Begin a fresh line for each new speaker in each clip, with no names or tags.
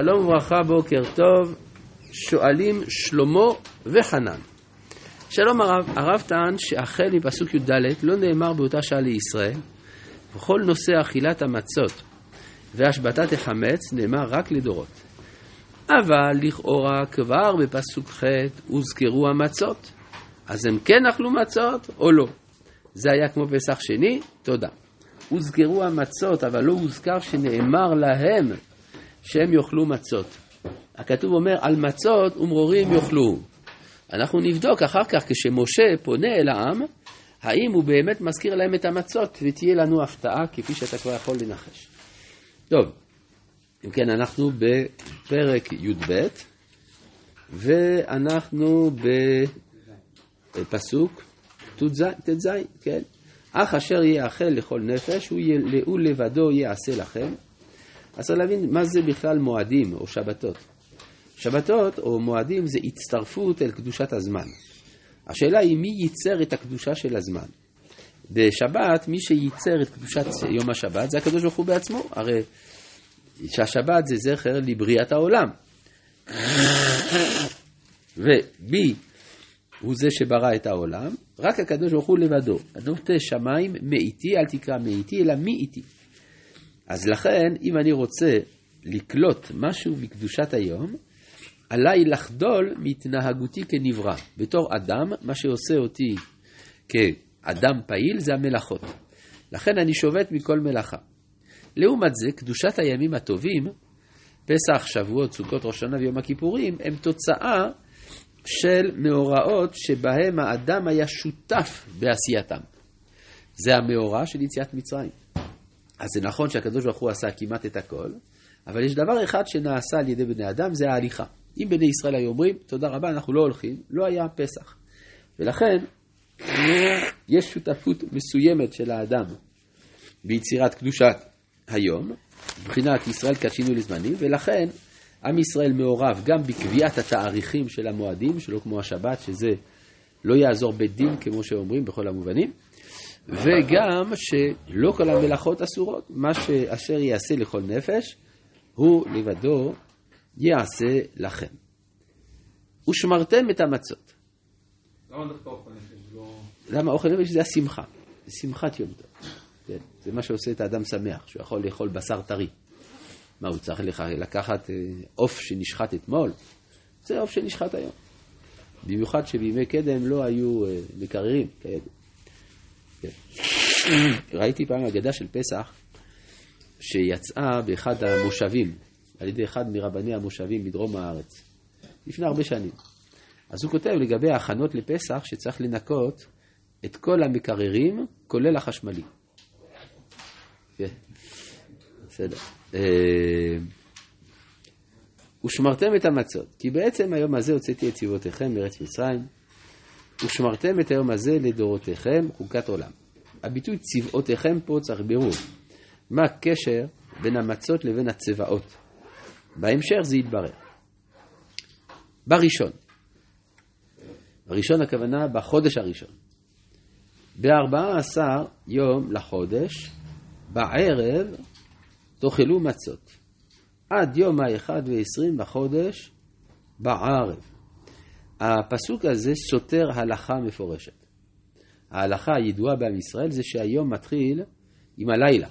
שלום וברכה, בוקר טוב, שואלים שלמה וחנן. שלום הרב, הרב טען שהחל מפסוק י"ד לא נאמר באותה שעה לישראל, וכל נושא אכילת המצות והשבתת החמץ נאמר רק לדורות. אבל לכאורה כבר בפסוק ח' הוזכרו המצות, אז הם כן אכלו מצות או לא? זה היה כמו פסח שני? תודה. הוזכרו המצות, אבל לא הוזכר שנאמר להם שהם יאכלו מצות. הכתוב אומר, על מצות ומרורים יאכלו. אנחנו נבדוק אחר כך, כשמשה פונה אל העם, האם הוא באמת מזכיר להם את המצות, ותהיה לנו הפתעה, כפי שאתה כבר יכול לנחש. טוב, אם כן, אנחנו בפרק י"ב, ואנחנו בפסוק ט"ז, כן? אך אשר יאכל לכל נפש, הוא לבדו יעשה לכם. אז צריך להבין מה זה בכלל מועדים או שבתות. שבתות או מועדים זה הצטרפות אל קדושת הזמן. השאלה היא מי ייצר את הקדושה של הזמן. בשבת, מי שייצר את קדושת יום השבת זה הקדוש ברוך הוא בעצמו. הרי שהשבת זה זכר לבריאת העולם. ובי הוא זה שברא את העולם, רק הקדוש ברוך הוא לבדו. נוטה שמיים מאיתי, אל תקרא מאיתי, אלא מי איתי. אז לכן, אם אני רוצה לקלוט משהו מקדושת היום, עליי לחדול מהתנהגותי כנברא. בתור אדם, מה שעושה אותי כאדם פעיל זה המלאכות. לכן אני שובת מכל מלאכה. לעומת זה, קדושת הימים הטובים, פסח, שבועות, סוכות, ראש שנה ויום הכיפורים, הם תוצאה של מאורעות שבהם האדם היה שותף בעשייתם. זה המאורע של יציאת מצרים. אז זה נכון שהקדוש ברוך הוא עשה כמעט את הכל, אבל יש דבר אחד שנעשה על ידי בני אדם, זה ההליכה. אם בני ישראל היו אומרים, תודה רבה, אנחנו לא הולכים, לא היה פסח. ולכן, יש שותפות מסוימת של האדם ביצירת קדושת היום, מבחינת ישראל קדשינו לזמנים, ולכן עם ישראל מעורב גם בקביעת התאריכים של המועדים, שלא כמו השבת, שזה לא יעזור בית דין, כמו שאומרים בכל המובנים, וגם שלא כל המלאכות אסורות, מה שאשר יעשה לכל נפש, הוא לבדו יעשה לכם. ושמרתם את המצות.
למה דווקא אוכל נפש? לא...
למה אוכל נפש זה השמחה, זה שמחת יום טוב. כן, זה מה שעושה את האדם שמח, שהוא יכול לאכול בשר טרי. מה, הוא צריך לקחת אה, עוף שנשחט אתמול? זה עוף שנשחט היום. במיוחד שבימי קדם לא היו אה, מקררים כאלה. כן. ראיתי פעם אגדה של פסח שיצאה באחד המושבים, על ידי אחד מרבני המושבים בדרום הארץ, לפני הרבה שנים. אז הוא כותב לגבי ההכנות לפסח שצריך לנקות את כל המקררים, כולל החשמלי. כן, בסדר. ושמרתם את המצות, כי בעצם היום הזה הוצאתי את צבאותיכם מארץ מצרים, ושמרתם את היום הזה לדורותיכם חוקת עולם. הביטוי צבאותיכם פה צריך בירור. מה הקשר בין המצות לבין הצבאות? בהמשך זה יתברר. בראשון, בראשון הכוונה בחודש הראשון. בארבעה עשר יום לחודש, בערב תאכלו מצות. עד יום האחד ועשרים בחודש, בערב. הפסוק הזה סותר הלכה מפורשת. ההלכה הידועה בעם ישראל זה שהיום מתחיל עם הלילה,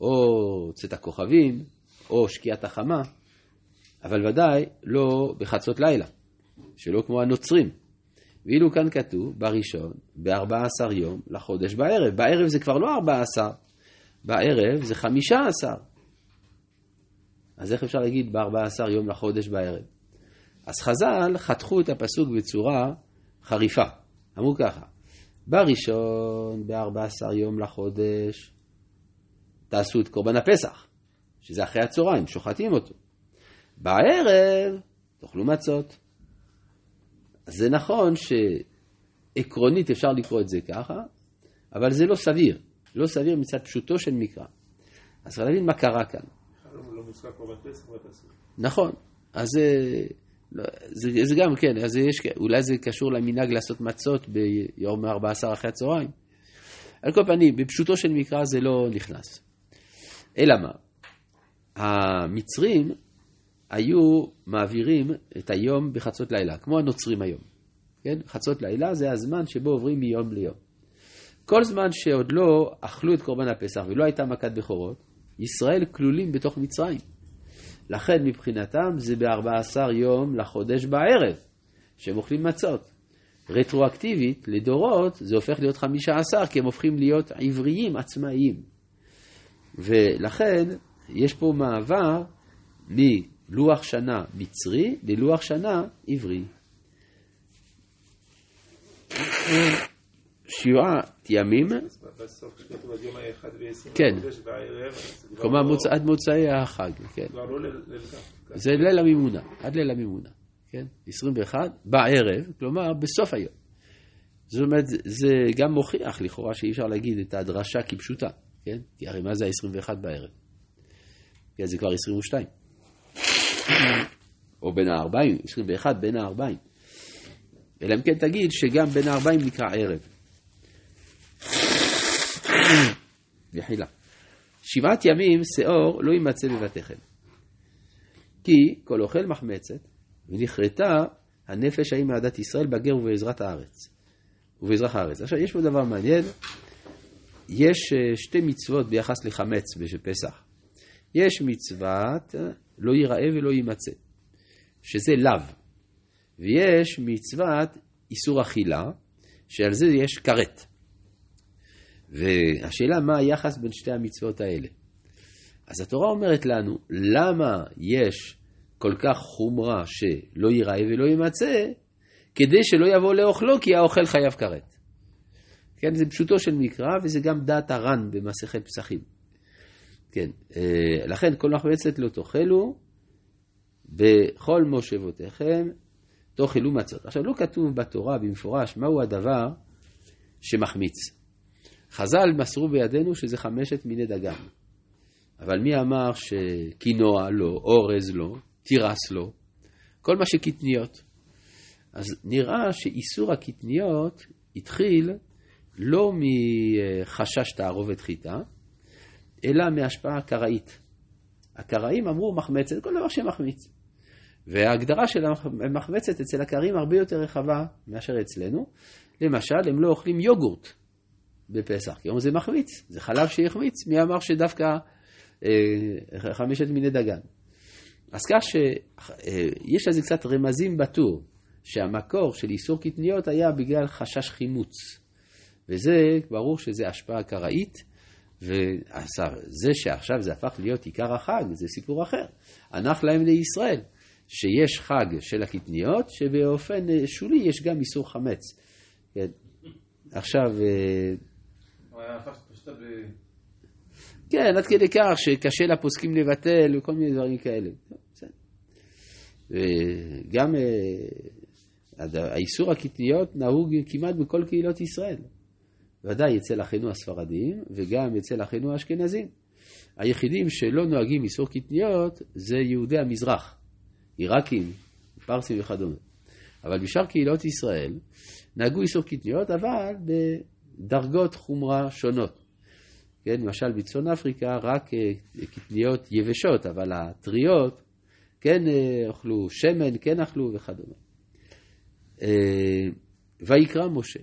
או צאת הכוכבים, או שקיעת החמה, אבל ודאי לא בחצות לילה, שלא כמו הנוצרים. ואילו כאן כתוב, בראשון, בארבע עשר יום לחודש בערב. בערב זה כבר לא ארבע עשר, בערב זה חמישה עשר. אז איך אפשר להגיד בארבע עשר יום לחודש בערב? אז חז"ל חתכו את הפסוק בצורה חריפה. אמרו ככה, בראשון, בארבע עשר יום לחודש, תעשו את קורבן הפסח, שזה אחרי הצהריים, שוחטים אותו. בערב, תאכלו מצות. אז זה נכון שעקרונית אפשר לקרוא את זה ככה, אבל זה לא סביר. לא סביר מצד פשוטו של מקרא. אז צריך להבין מה קרה כאן.
לא.
נכון. אז זה, לא, זה, זה גם כן, אז יש, אולי זה קשור למנהג לעשות מצות ביום 14 אחרי הצהריים. על כל פנים, בפשוטו של מקרא זה לא נכנס. אלא מה? המצרים היו מעבירים את היום בחצות לילה, כמו הנוצרים היום. כן? חצות לילה זה הזמן שבו עוברים מיום ליום. כל זמן שעוד לא אכלו את קורבן הפסח ולא הייתה מכת בכורות, ישראל כלולים בתוך מצרים. לכן מבחינתם זה ב-14 יום לחודש בערב, שהם אוכלים מצות. רטרואקטיבית, לדורות, זה הופך להיות 15, כי הם הופכים להיות עבריים עצמאיים. ולכן, יש פה מעבר מלוח שנה מצרי ללוח שנה עברי. שבעת ימים,
בסוף כשכתוב עד יום האחד ועשרים
כן. כלומר
לא-
עד מוצאי החג, כן.
לא ליל ליל כ"ט.
זה ליל המימונה, עד ליל המימונה, כן? 21, בערב, כלומר בסוף היום. זאת אומרת, זה גם מוכיח לכאורה שאי אפשר להגיד את הדרשה כפשוטה, כן? כי הרי מה זה ה-21 בערב? כן, זה כבר 22. או בין ה-40, 21 בין ה-40. אלא אם כן תגיד שגם בין ה-40 נקרא ערב. מחילה. שבעת ימים שאור לא יימצא בבתיכם. כי כל אוכל מחמצת, ונכרתה הנפש ההיא מעדת ישראל בגר ובעזרת הארץ. ובאזרח הארץ. עכשיו, יש פה דבר מעניין. יש אה, שתי מצוות ביחס לחמץ בפסח. יש מצוות אה, לא ייראה ולא יימצא, שזה לאו. ויש מצוות איסור אכילה, שעל זה יש כרת. והשאלה מה היחס בין שתי המצוות האלה. אז התורה אומרת לנו, למה יש כל כך חומרה שלא ייראה ולא יימצא, כדי שלא יבוא לאוכלו, כי האוכל חייב כרת. כן, זה פשוטו של מקרא, וזה גם דעת הר"ן במסכת פסחים. כן, אה, לכן כל מחמצת לא תאכלו, בכל מושבותיכם תאכלו מצות. עכשיו, לא כתוב בתורה במפורש מהו הדבר שמחמיץ. חז"ל מסרו בידינו שזה חמשת מיני דגן. אבל מי אמר שקינוע לא, אורז לא, תירס לא, כל מה שקטניות. אז נראה שאיסור הקטניות התחיל לא מחשש תערובת חיטה, אלא מהשפעה קראית. הקראים אמרו מחמצת, כל דבר שמחמיץ. וההגדרה של המחמצת אצל הקראים הרבה יותר רחבה מאשר אצלנו. למשל, הם לא אוכלים יוגורט בפסח, כי אומרים זה מחמיץ, זה חלב שהחמיץ, מי אמר שדווקא אה, חמשת מיני דגן. אז כך שיש לזה קצת רמזים בטור, שהמקור של איסור קטניות היה בגלל חשש חימוץ. וזה, ברור שזה השפעה קראית, וזה שעכשיו זה הפך להיות עיקר החג, זה סיפור אחר. הנח להם לישראל, שיש חג של הקטניות, שבאופן שולי יש גם איסור חמץ. כן. עכשיו, כן, עד כדי כך שקשה לפוסקים לבטל וכל מיני דברים כאלה. וגם אה, האיסור הקטניות נהוג כמעט בכל קהילות ישראל. ודאי אצל אחינו הספרדים וגם אצל אחינו האשכנזים. היחידים שלא נוהגים איסור קטניות זה יהודי המזרח, עיראקים, פרסים וכדומה. אבל בשאר קהילות ישראל נהגו איסור קטניות, אבל בדרגות חומרה שונות. כן, למשל בצפון אפריקה רק אה, קטניות יבשות, אבל הטריות כן אה, אכלו, שמן כן אכלו וכדומה. אה, ויקרא משה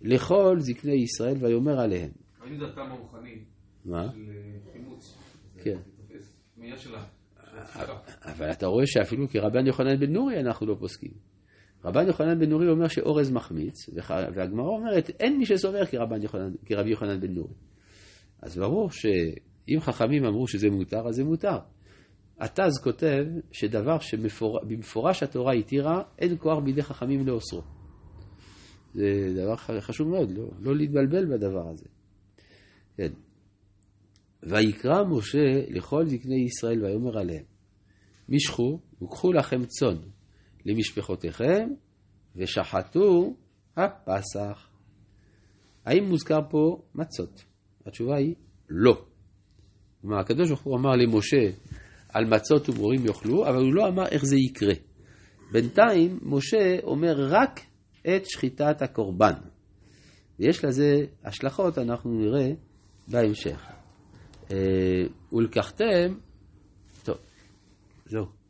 לכל זקני ישראל ויאמר עליהם.
ראינו דרכם הרוחני
מה?
של אה, חימוץ.
כן. אבל אתה רואה שאפילו כרבן יוחנן בן נורי אנחנו לא פוסקים. רבן יוחנן בן נורי אומר שאורז מחמיץ, והגמרא אומרת אין מי שסובר כרבן יוחנן, כרבי יוחנן בן נורי. אז ברור שאם חכמים אמרו שזה מותר, אז זה מותר. התז כותב שדבר שבמפורש התורה התירה, אין כוח בידי חכמים לאוסרו. זה דבר חשוב מאוד, לא, לא להתבלבל בדבר הזה. כן. ויקרא משה לכל זקני ישראל ויאמר עליהם, משכו וקחו לכם צאן למשפחותיכם ושחטו הפסח. האם מוזכר פה מצות? התשובה היא לא. כלומר, הקדוש ברוך הוא אמר למשה על מצות ומורים יאכלו, אבל הוא לא אמר איך זה יקרה. בינתיים משה אומר רק את שחיטת הקורבן. ויש לזה השלכות, אנחנו נראה בהמשך. אה, ולקחתם, טוב, זהו.